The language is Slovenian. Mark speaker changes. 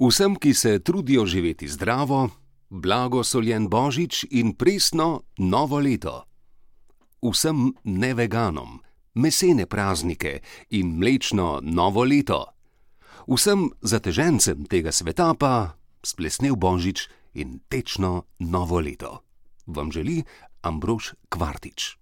Speaker 1: Vsem, ki se trudijo živeti zdravo, blagoslovljen božič in pristno novo leto. Vsem neveganom, mesene praznike in mlečno novo leto. Vsem zatežencem tega sveta pa splesnev božič in tečno novo leto. Vam želi Ambrož Kvartič.